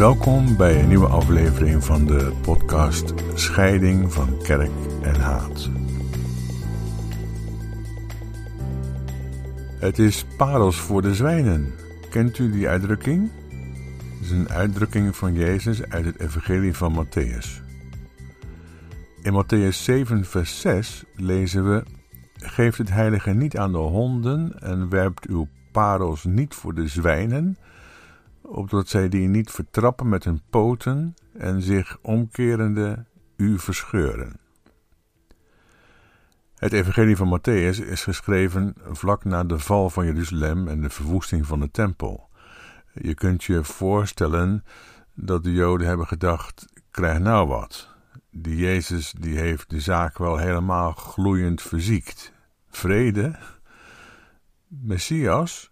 Welkom bij een nieuwe aflevering van de podcast Scheiding van Kerk en Haat. Het is parels voor de zwijnen. Kent u die uitdrukking? Het is een uitdrukking van Jezus uit het Evangelie van Matthäus. In Matthäus 7, vers 6 lezen we: Geeft het heilige niet aan de honden en werpt uw parels niet voor de zwijnen opdat zij die niet vertrappen met hun poten en zich omkerende u verscheuren. Het Evangelie van Matthäus is geschreven vlak na de val van Jeruzalem en de verwoesting van de tempel. Je kunt je voorstellen dat de Joden hebben gedacht: krijg nou wat. Die Jezus die heeft de zaak wel helemaal gloeiend verziekt. Vrede? Messias?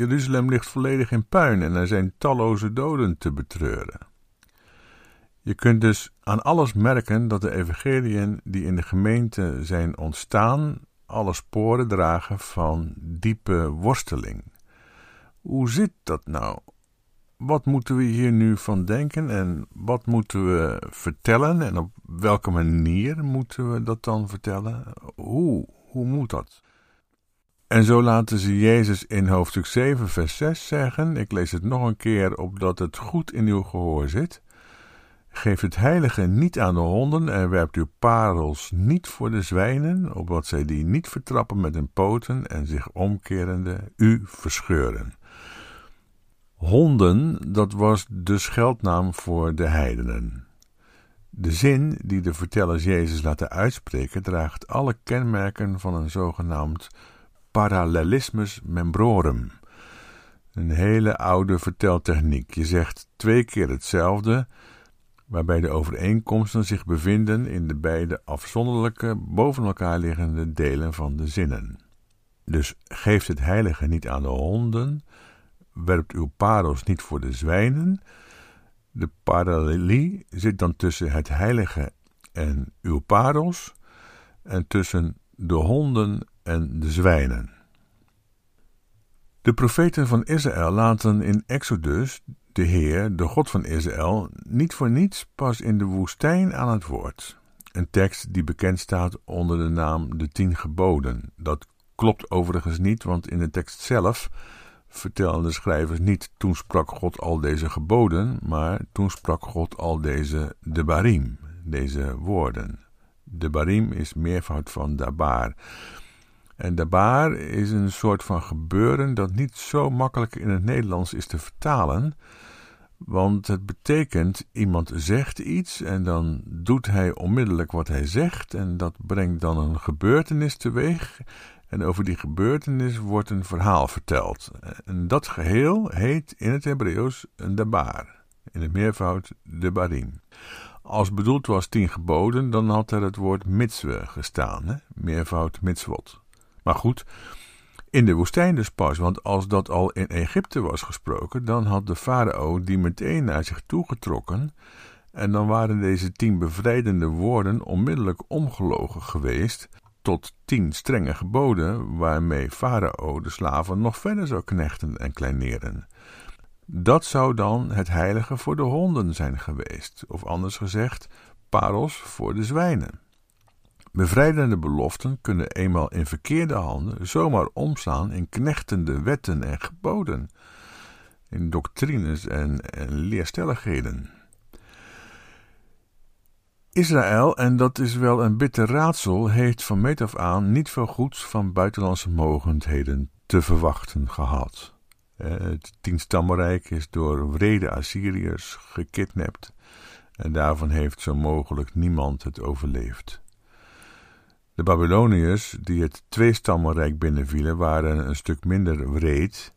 Jeruzalem ligt volledig in puin en er zijn talloze doden te betreuren. Je kunt dus aan alles merken dat de evangeliën die in de gemeente zijn ontstaan, alle sporen dragen van diepe worsteling. Hoe zit dat nou? Wat moeten we hier nu van denken en wat moeten we vertellen en op welke manier moeten we dat dan vertellen? Hoe, hoe moet dat? En zo laten ze Jezus in hoofdstuk 7, vers 6 zeggen: Ik lees het nog een keer opdat het goed in uw gehoor zit. Geef het heilige niet aan de honden en werpt uw parels niet voor de zwijnen, opdat zij die niet vertrappen met hun poten en zich omkerende u verscheuren. Honden, dat was de scheldnaam voor de heidenen. De zin die de vertellers Jezus laten uitspreken draagt alle kenmerken van een zogenaamd parallelismus membrorum. Een hele oude verteltechniek. Je zegt twee keer hetzelfde, waarbij de overeenkomsten zich bevinden in de beide afzonderlijke, boven elkaar liggende delen van de zinnen. Dus geeft het heilige niet aan de honden, werpt uw parels niet voor de zwijnen. De parallelie zit dan tussen het heilige en uw parels, en tussen de honden en de zwijnen. De profeten van Israël laten in Exodus de Heer, de God van Israël, niet voor niets pas in de woestijn aan het woord. Een tekst die bekend staat onder de naam de Tien Geboden. Dat klopt overigens niet, want in de tekst zelf vertellen de schrijvers niet toen sprak God al deze geboden, maar toen sprak God al deze de barim, deze woorden. De barim is meervoud van dabar. En dabar is een soort van gebeuren dat niet zo makkelijk in het Nederlands is te vertalen. Want het betekent iemand zegt iets en dan doet hij onmiddellijk wat hij zegt en dat brengt dan een gebeurtenis teweeg. En over die gebeurtenis wordt een verhaal verteld. En dat geheel heet in het Hebreeuws een dabar. In het meervoud de barim. Als bedoeld was tien geboden, dan had er het woord mitzwe gestaan, meervoud mitzvot. Maar goed, in de woestijn dus pas, want als dat al in Egypte was gesproken, dan had de farao die meteen naar zich toegetrokken, en dan waren deze tien bevrijdende woorden onmiddellijk omgelogen geweest tot tien strenge geboden, waarmee farao de slaven nog verder zou knechten en kleineren. Dat zou dan het heilige voor de honden zijn geweest, of anders gezegd, parels voor de zwijnen. Bevrijdende beloften kunnen eenmaal in verkeerde handen zomaar omslaan in knechtende wetten en geboden, in doctrines en, en leerstelligheden. Israël, en dat is wel een bitter raadsel, heeft van meet af aan niet veel goeds van buitenlandse mogendheden te verwachten gehad. Eh, het tienstammenrijk is door wrede Assyriërs gekidnapt en daarvan heeft zo mogelijk niemand het overleefd. De Babyloniërs, die het tweestammenrijk binnenvielen, waren een stuk minder wreed,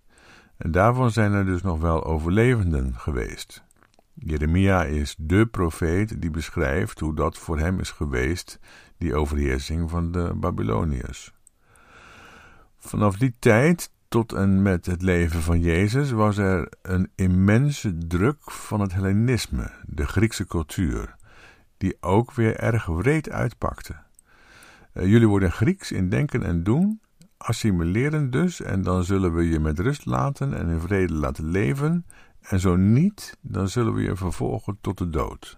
en daarvan zijn er dus nog wel overlevenden geweest. Jeremia is de profeet die beschrijft hoe dat voor hem is geweest, die overheersing van de Babyloniërs. Vanaf die tijd tot en met het leven van Jezus was er een immense druk van het Hellenisme, de Griekse cultuur, die ook weer erg wreed uitpakte. Eh, jullie worden Grieks in denken en doen, assimileren dus, en dan zullen we je met rust laten en in vrede laten leven, en zo niet, dan zullen we je vervolgen tot de dood.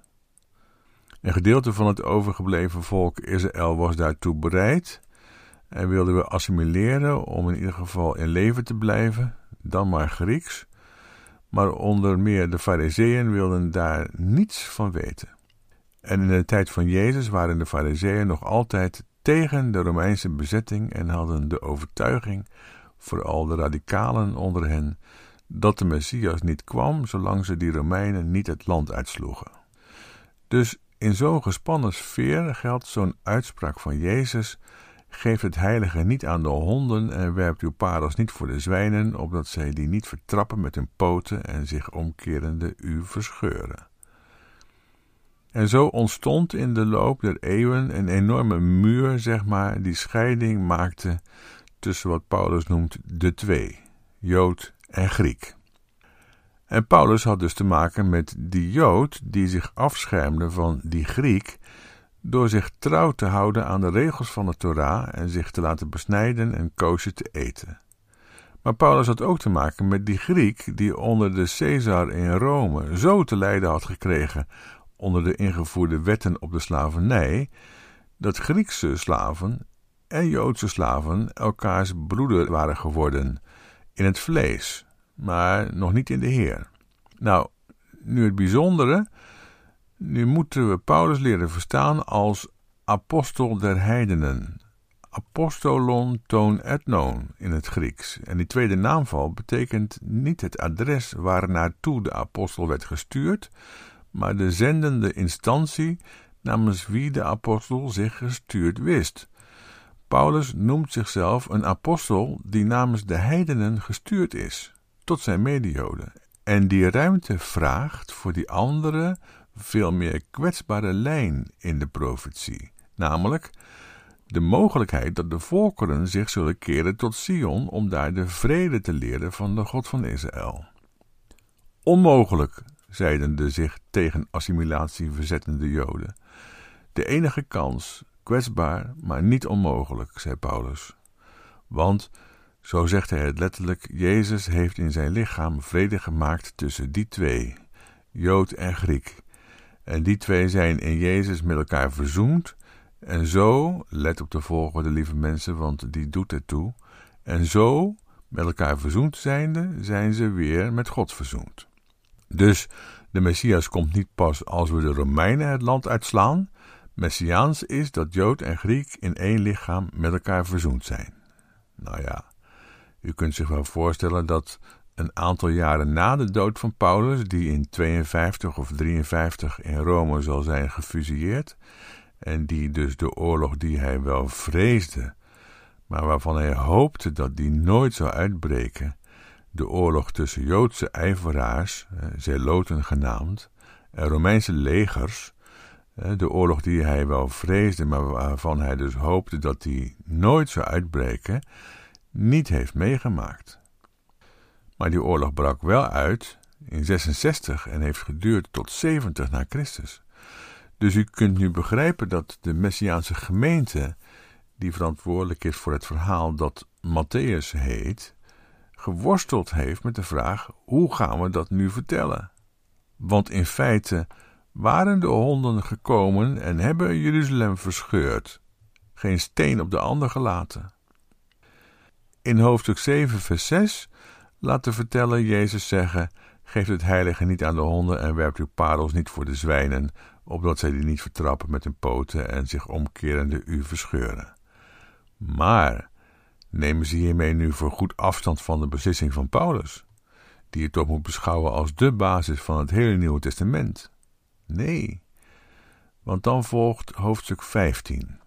Een gedeelte van het overgebleven volk Israël was daartoe bereid en wilden we assimileren om in ieder geval in leven te blijven, dan maar Grieks. Maar onder meer de Fariseeën wilden daar niets van weten. En in de tijd van Jezus waren de Fariseeën nog altijd tegen de Romeinse bezetting en hadden de overtuiging, vooral de radicalen onder hen, dat de Messias niet kwam zolang ze die Romeinen niet het land uitsloegen. Dus in zo'n gespannen sfeer geldt zo'n uitspraak van Jezus: Geef het heilige niet aan de honden en werpt uw parels niet voor de zwijnen, opdat zij die niet vertrappen met hun poten en zich omkerende u verscheuren. En zo ontstond in de loop der eeuwen een enorme muur, zeg maar, die scheiding maakte tussen wat Paulus noemt de twee, Jood en Griek. En Paulus had dus te maken met die Jood die zich afschermde van die Griek door zich trouw te houden aan de regels van de Torah en zich te laten besnijden en koosje te eten. Maar Paulus had ook te maken met die Griek die onder de Caesar in Rome zo te lijden had gekregen onder de ingevoerde wetten op de slavernij, dat Griekse slaven en Joodse slaven elkaars broeder waren geworden in het vlees, maar nog niet in de Heer. Nou, nu het bijzondere, nu moeten we Paulus leren verstaan als apostel der heidenen. Apostolon ton etnon in het Grieks. En die tweede naamval betekent niet het adres waar naartoe de apostel werd gestuurd, maar de zendende instantie namens wie de apostel zich gestuurd wist. Paulus noemt zichzelf een apostel die namens de heidenen gestuurd is, tot zijn medioden, en die ruimte vraagt voor die andere, veel meer kwetsbare lijn in de profetie, namelijk de mogelijkheid dat de volkeren zich zullen keren tot Sion om daar de vrede te leren van de God van Israël. Onmogelijk, zeiden de zich tegen assimilatie verzettende Joden. De enige kans, kwetsbaar, maar niet onmogelijk, zei Paulus. Want, zo zegt hij het letterlijk, Jezus heeft in zijn lichaam vrede gemaakt tussen die twee, Jood en Griek. En die twee zijn in Jezus met elkaar verzoend. En zo, let op de volgende lieve mensen, want die doet ertoe. En zo, met elkaar verzoend zijnde, zijn ze weer met God verzoend. Dus de Messias komt niet pas als we de Romeinen het land uitslaan. Messiaans is dat Jood en Griek in één lichaam met elkaar verzoend zijn. Nou ja, u kunt zich wel voorstellen dat een aantal jaren na de dood van Paulus, die in 52 of 53 in Rome zal zijn gefusilleerd, en die dus de oorlog die hij wel vreesde, maar waarvan hij hoopte dat die nooit zou uitbreken, de oorlog tussen Joodse ijveraars, eh, zeloten genaamd, en Romeinse legers, eh, de oorlog die hij wel vreesde, maar waarvan hij dus hoopte dat die nooit zou uitbreken, niet heeft meegemaakt. Maar die oorlog brak wel uit in 66 en heeft geduurd tot 70 na Christus. Dus u kunt nu begrijpen dat de Messiaanse gemeente, die verantwoordelijk is voor het verhaal dat Matthäus heet, geworsteld heeft met de vraag: hoe gaan we dat nu vertellen? Want in feite waren de honden gekomen en hebben Jeruzalem verscheurd, geen steen op de ander gelaten. In hoofdstuk 7, vers 6 laat de verteller Jezus zeggen: Geef het heilige niet aan de honden en werpt uw parels niet voor de zwijnen, opdat zij die niet vertrappen met hun poten en zich omkerende u verscheuren. Maar Nemen ze hiermee nu voor goed afstand van de beslissing van Paulus, die je toch moet beschouwen als de basis van het hele Nieuwe Testament? Nee, want dan volgt hoofdstuk 15.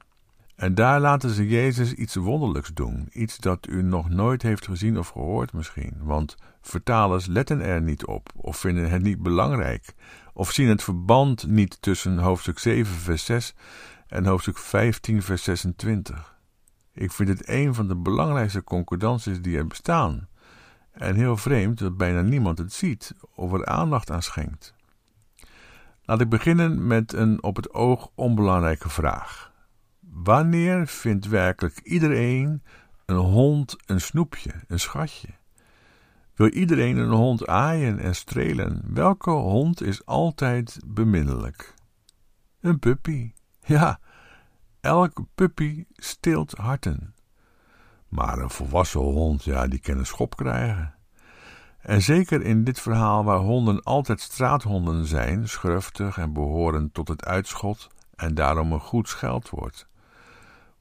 En daar laten ze Jezus iets wonderlijks doen, iets dat u nog nooit heeft gezien of gehoord misschien, want vertalers letten er niet op of vinden het niet belangrijk, of zien het verband niet tussen hoofdstuk 7 vers 6 en hoofdstuk 15 vers 26. Ik vind het een van de belangrijkste concordanties die er bestaan. En heel vreemd dat bijna niemand het ziet of er aandacht aan schenkt. Laat ik beginnen met een op het oog onbelangrijke vraag. Wanneer vindt werkelijk iedereen een hond een snoepje, een schatje? Wil iedereen een hond aaien en strelen? Welke hond is altijd beminnelijk? Een puppy. Ja, elke puppy steelt harten. Maar een volwassen hond, ja, die kan een schop krijgen. En zeker in dit verhaal waar honden altijd straathonden zijn, schruftig en behoren tot het uitschot en daarom een goed scheldwoord.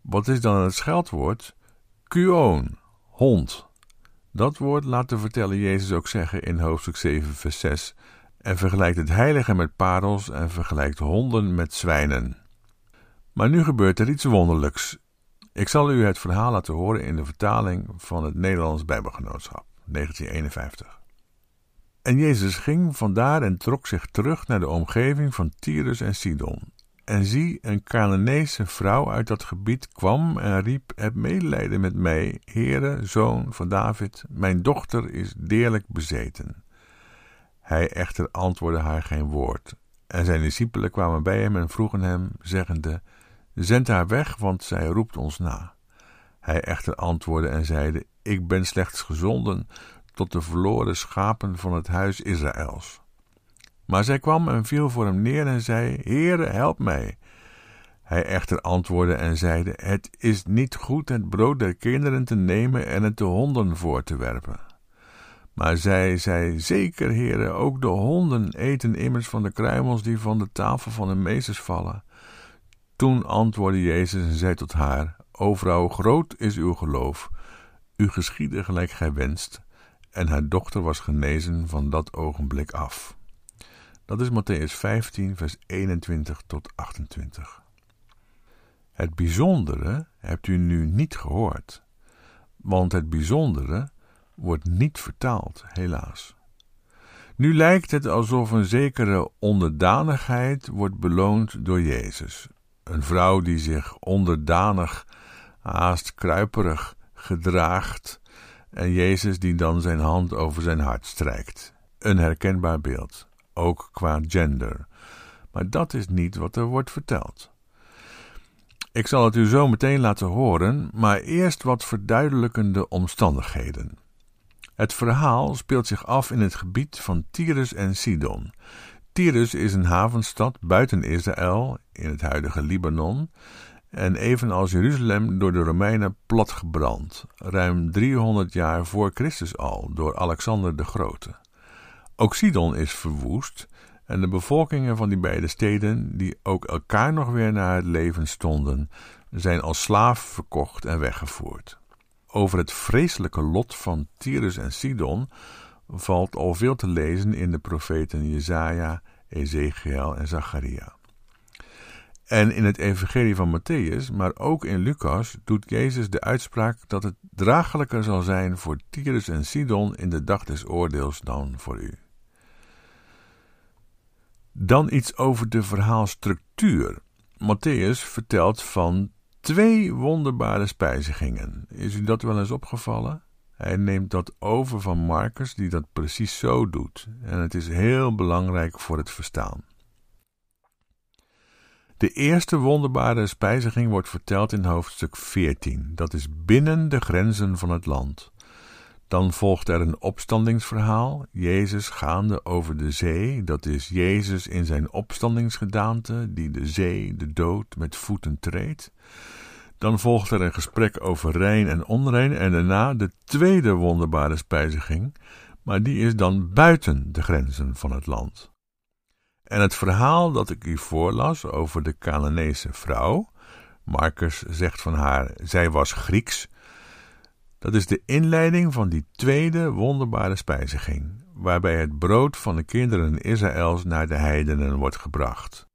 Wat is dan het scheldwoord? Kuoon, hond. Dat woord laat de verteller Jezus ook zeggen in hoofdstuk 7, vers 6 en vergelijkt het heilige met parels en vergelijkt honden met zwijnen. Maar nu gebeurt er iets wonderlijks. Ik zal u het verhaal laten horen in de vertaling van het Nederlands Bijbelgenootschap, 1951. En Jezus ging vandaar en trok zich terug naar de omgeving van Tyrus en Sidon. En zie, een Canaanese vrouw uit dat gebied kwam en riep: Heb medelijden met mij, Heere, zoon van David, mijn dochter is deerlijk bezeten. Hij echter antwoordde haar geen woord. En zijn discipelen kwamen bij hem en vroegen hem, zeggende: Zend haar weg, want zij roept ons na. Hij echter antwoordde en zeide: Ik ben slechts gezonden tot de verloren schapen van het huis Israëls. Maar zij kwam en viel voor hem neer en zei: Heere, help mij. Hij echter antwoordde en zeide: Het is niet goed het brood der kinderen te nemen en het de honden voor te werpen. Maar zij zei: Zeker, Heere, ook de honden eten immers van de kruimels die van de tafel van hun meesters vallen. Toen antwoordde Jezus en zei tot haar: O vrouw, groot is uw geloof. U geschiedde gelijk gij wenst. En haar dochter was genezen van dat ogenblik af. Dat is Matthäus 15, vers 21 tot 28. Het bijzondere hebt u nu niet gehoord, want het bijzondere wordt niet vertaald, helaas. Nu lijkt het alsof een zekere onderdanigheid wordt beloond door Jezus. Een vrouw die zich onderdanig, haast kruiperig gedraagt, en Jezus die dan zijn hand over zijn hart strijkt. Een herkenbaar beeld, ook qua gender. Maar dat is niet wat er wordt verteld. Ik zal het u zo meteen laten horen, maar eerst wat verduidelijkende omstandigheden. Het verhaal speelt zich af in het gebied van Tyrus en Sidon. Tyrus is een havenstad buiten Israël, in het huidige Libanon, en evenals Jeruzalem door de Romeinen platgebrand, ruim 300 jaar voor Christus al, door Alexander de Grote. Ook Sidon is verwoest, en de bevolkingen van die beide steden, die ook elkaar nog weer naar het leven stonden, zijn als slaaf verkocht en weggevoerd. Over het vreselijke lot van Tyrus en Sidon valt al veel te lezen in de profeten Jesaja, Ezekiel en Zacharia. En in het Evangelie van Matthäus, maar ook in Lucas, doet Jezus de uitspraak dat het draaglijker zal zijn voor Tyrus en Sidon in de dag des oordeels dan voor u. Dan iets over de verhaalstructuur. Matthäus vertelt van twee wonderbare spijzigingen. Is u dat wel eens opgevallen? Hij neemt dat over van Marcus, die dat precies zo doet. En het is heel belangrijk voor het verstaan. De eerste wonderbare spijziging wordt verteld in hoofdstuk 14. Dat is binnen de grenzen van het land. Dan volgt er een opstandingsverhaal, Jezus gaande over de zee, dat is Jezus in zijn opstandingsgedaante, die de zee, de dood, met voeten treedt. Dan volgt er een gesprek over rein en onrein en daarna de tweede wonderbare spijziging, maar die is dan buiten de grenzen van het land. En het verhaal dat ik u voorlas over de Canaanese vrouw, Marcus zegt van haar, zij was Grieks, dat is de inleiding van die tweede wonderbare spijziging, waarbij het brood van de kinderen Israëls naar de heidenen wordt gebracht.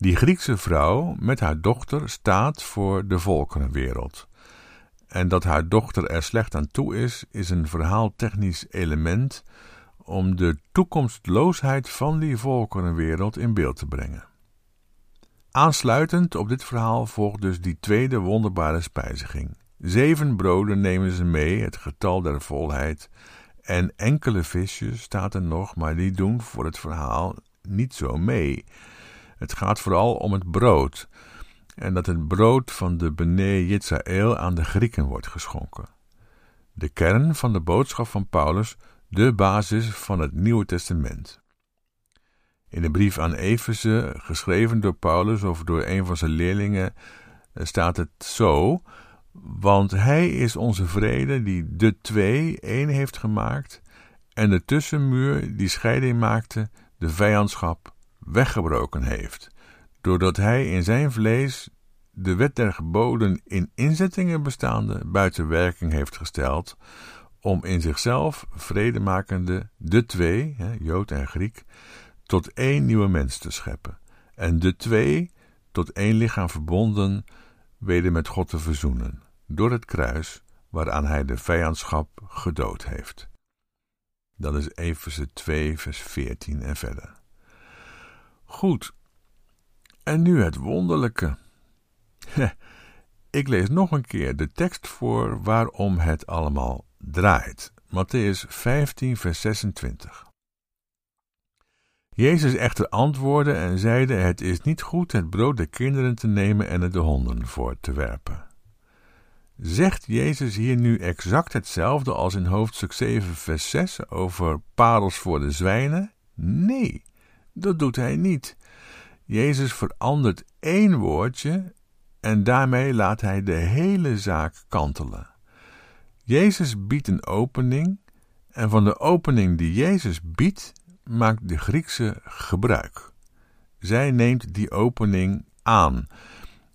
Die Griekse vrouw met haar dochter staat voor de volkerenwereld. En dat haar dochter er slecht aan toe is, is een verhaaltechnisch element om de toekomstloosheid van die volkerenwereld in beeld te brengen. Aansluitend op dit verhaal volgt dus die tweede wonderbare spijziging. Zeven broden nemen ze mee, het getal der volheid, en enkele visjes staat er nog, maar die doen voor het verhaal niet zo mee. Het gaat vooral om het brood, en dat het brood van de Bene Yisrael aan de Grieken wordt geschonken. de kern van de boodschap van Paulus, de basis van het Nieuwe Testament. In de brief aan Efeze, geschreven door Paulus of door een van zijn leerlingen, staat het zo: Want hij is onze vrede, die de twee één heeft gemaakt, en de tussenmuur die scheiding maakte, de vijandschap, weggebroken heeft, doordat hij in zijn vlees de wet der geboden in inzettingen bestaande buiten werking heeft gesteld, om in zichzelf vredemakende de twee, Jood en Griek, tot één nieuwe mens te scheppen, en de twee tot één lichaam verbonden weder met God te verzoenen, door het kruis waaraan hij de vijandschap gedood heeft. Dat is Efeze 2, vers 14 en verder. Goed, en nu het wonderlijke. Ik lees nog een keer de tekst voor waarom het allemaal draait. Matthäus 15, vers 26. Jezus echter antwoordde en zeide: Het is niet goed het brood der kinderen te nemen en het de honden voor te werpen. Zegt Jezus hier nu exact hetzelfde als in hoofdstuk 7, vers 6 over parels voor de zwijnen? Nee, dat doet hij niet. Jezus verandert één woordje en daarmee laat hij de hele zaak kantelen. Jezus biedt een opening en van de opening die Jezus biedt maakt de Griekse gebruik. Zij neemt die opening aan.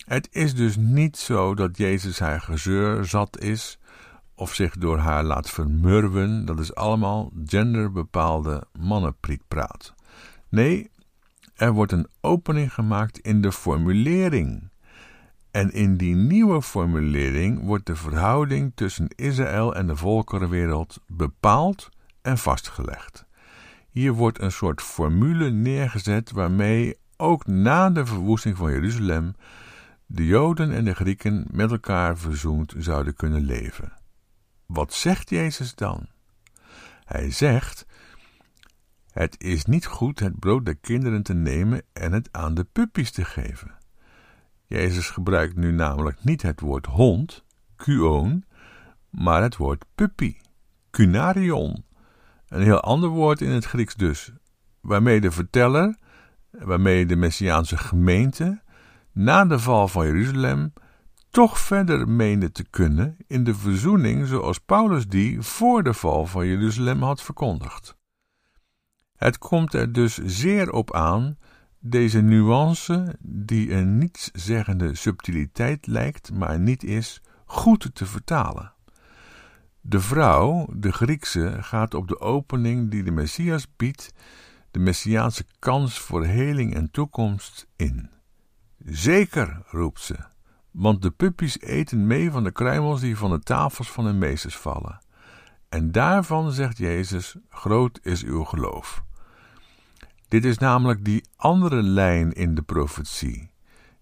Het is dus niet zo dat Jezus haar gezeur zat is of zich door haar laat vermurwen. Dat is allemaal genderbepaalde mannenprietpraat. Nee, er wordt een opening gemaakt in de formulering. En in die nieuwe formulering wordt de verhouding tussen Israël en de volkerenwereld bepaald en vastgelegd. Hier wordt een soort formule neergezet waarmee ook na de verwoesting van Jeruzalem de Joden en de Grieken met elkaar verzoend zouden kunnen leven. Wat zegt Jezus dan? Hij zegt: Het is niet goed het brood der kinderen te nemen en het aan de puppies te geven. Jezus gebruikt nu namelijk niet het woord hond, kuon, maar het woord puppy, kunarion. Een heel ander woord in het Grieks dus, waarmee de verteller, waarmee de Messiaanse gemeente, na de val van Jeruzalem, toch verder meende te kunnen in de verzoening zoals Paulus die voor de val van Jeruzalem had verkondigd. Het komt er dus zeer op aan deze nuance, die een nietszeggende subtiliteit lijkt, maar niet is, goed te vertalen. De vrouw, de Griekse, gaat op de opening die de Messias biedt, de Messiaanse kans voor heling en toekomst in. Zeker, roept ze, want de puppies eten mee van de kruimels die van de tafels van hun meesters vallen. En daarvan zegt Jezus: Groot is uw geloof. Dit is namelijk die andere lijn in de profetie,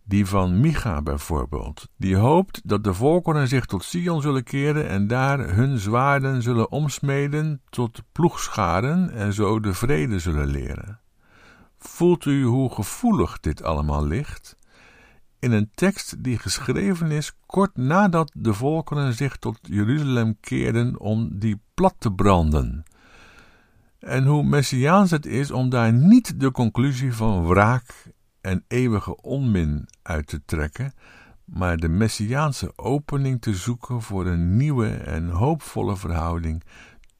die van Micha bijvoorbeeld, die hoopt dat de volkeren zich tot Sion zullen keren en daar hun zwaarden zullen omsmeden tot ploegscharen en zo de vrede zullen leren. Voelt u hoe gevoelig dit allemaal ligt? In een tekst die geschreven is kort nadat de volkeren zich tot Jeruzalem keerden om die plat te branden. En hoe messiaans het is om daar niet de conclusie van wraak en eeuwige onmin uit te trekken, maar de messiaanse opening te zoeken voor een nieuwe en hoopvolle verhouding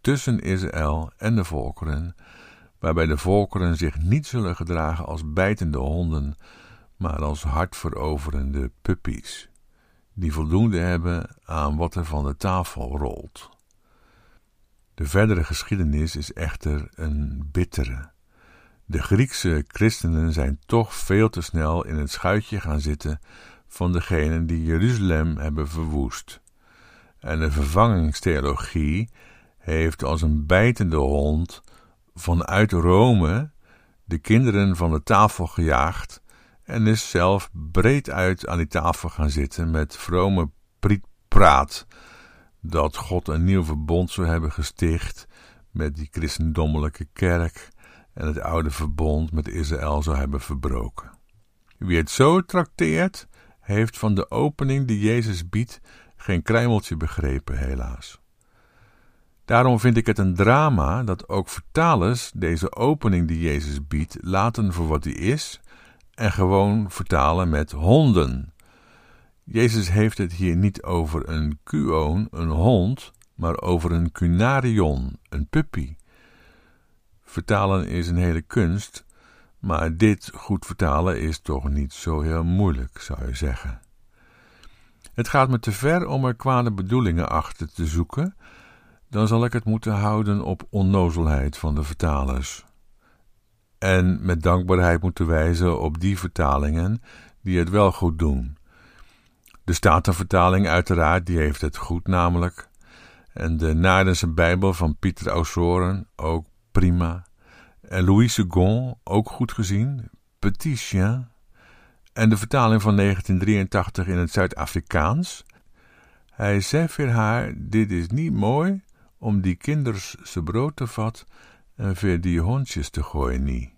tussen Israël en de volkeren, waarbij de volkeren zich niet zullen gedragen als bijtende honden, maar als hartveroverende puppies, die voldoende hebben aan wat er van de tafel rolt. De verdere geschiedenis is echter een bittere. De Griekse christenen zijn toch veel te snel in het schuitje gaan zitten van degenen die Jeruzalem hebben verwoest. En de vervangingstheologie heeft als een bijtende hond vanuit Rome de kinderen van de tafel gejaagd en is zelf breed uit aan die tafel gaan zitten met vrome prietpraat dat God een nieuw verbond zou hebben gesticht met die christendommelijke kerk en het oude verbond met Israël zou hebben verbroken. Wie het zo trakteert, heeft van de opening die Jezus biedt geen kruimeltje begrepen, helaas. Daarom vind ik het een drama dat ook vertalers deze opening die Jezus biedt laten voor wat die is en gewoon vertalen met honden. Jezus heeft het hier niet over een kuoon, een hond, maar over een cunarion, een puppy. Vertalen is een hele kunst, maar dit goed vertalen is toch niet zo heel moeilijk, zou je zeggen. Het gaat me te ver om er kwade bedoelingen achter te zoeken, dan zal ik het moeten houden op onnozelheid van de vertalers. En met dankbaarheid moeten wijzen op die vertalingen die het wel goed doen. De Statenvertaling uiteraard, die heeft het goed namelijk. En de Naardense Bijbel van Pieter Aussoren ook prima. En Louis Segond ook goed gezien. Petit Chien. En de vertaling van 1983 in het Zuid-Afrikaans. Hij zei voor haar: Dit is niet mooi om die kinders ze brood te vat en voor die hondjes te gooien niet.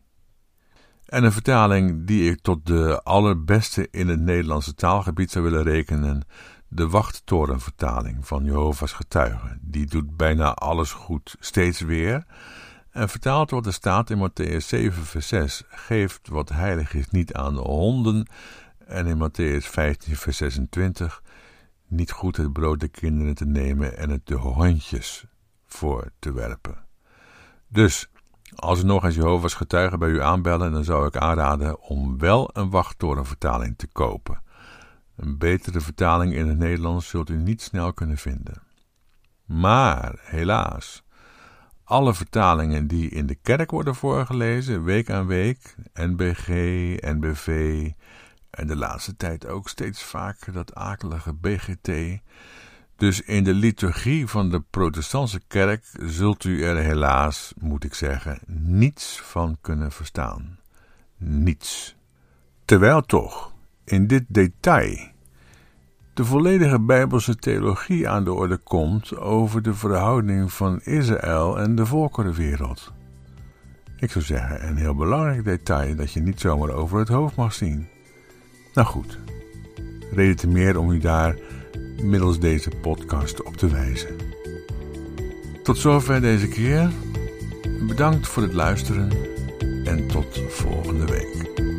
En een vertaling die ik tot de allerbeste in het Nederlandse taalgebied zou willen rekenen, de Wachttorenvertaling van Jehovah's Getuigen. Die doet bijna alles goed, steeds weer. En vertaald wordt de staat in Matthäus 7, vers 6: Geeft wat heilig is niet aan de honden. En in Matthäus 15, vers 26: Niet goed het brood de kinderen te nemen en het de hondjes voor te werpen. Dus, als er nog eens Jehovah's getuigen bij u aanbellen, dan zou ik aanraden om wel een wachttorenvertaling te kopen. Een betere vertaling in het Nederlands zult u niet snel kunnen vinden. Maar, helaas, alle vertalingen die in de kerk worden voorgelezen, week aan week, NBG, NBV en de laatste tijd ook steeds vaker dat akelige BGT, dus in de liturgie van de protestantse kerk zult u er helaas, moet ik zeggen, niets van kunnen verstaan. Niets. Terwijl toch, in dit detail, de volledige Bijbelse theologie aan de orde komt over de verhouding van Israël en de volkerenwereld. Ik zou zeggen, een heel belangrijk detail dat je niet zomaar over het hoofd mag zien. Nou goed, reden te meer om u daar middels deze podcast op te wijzen. Tot zover deze keer. Bedankt voor het luisteren en tot volgende week.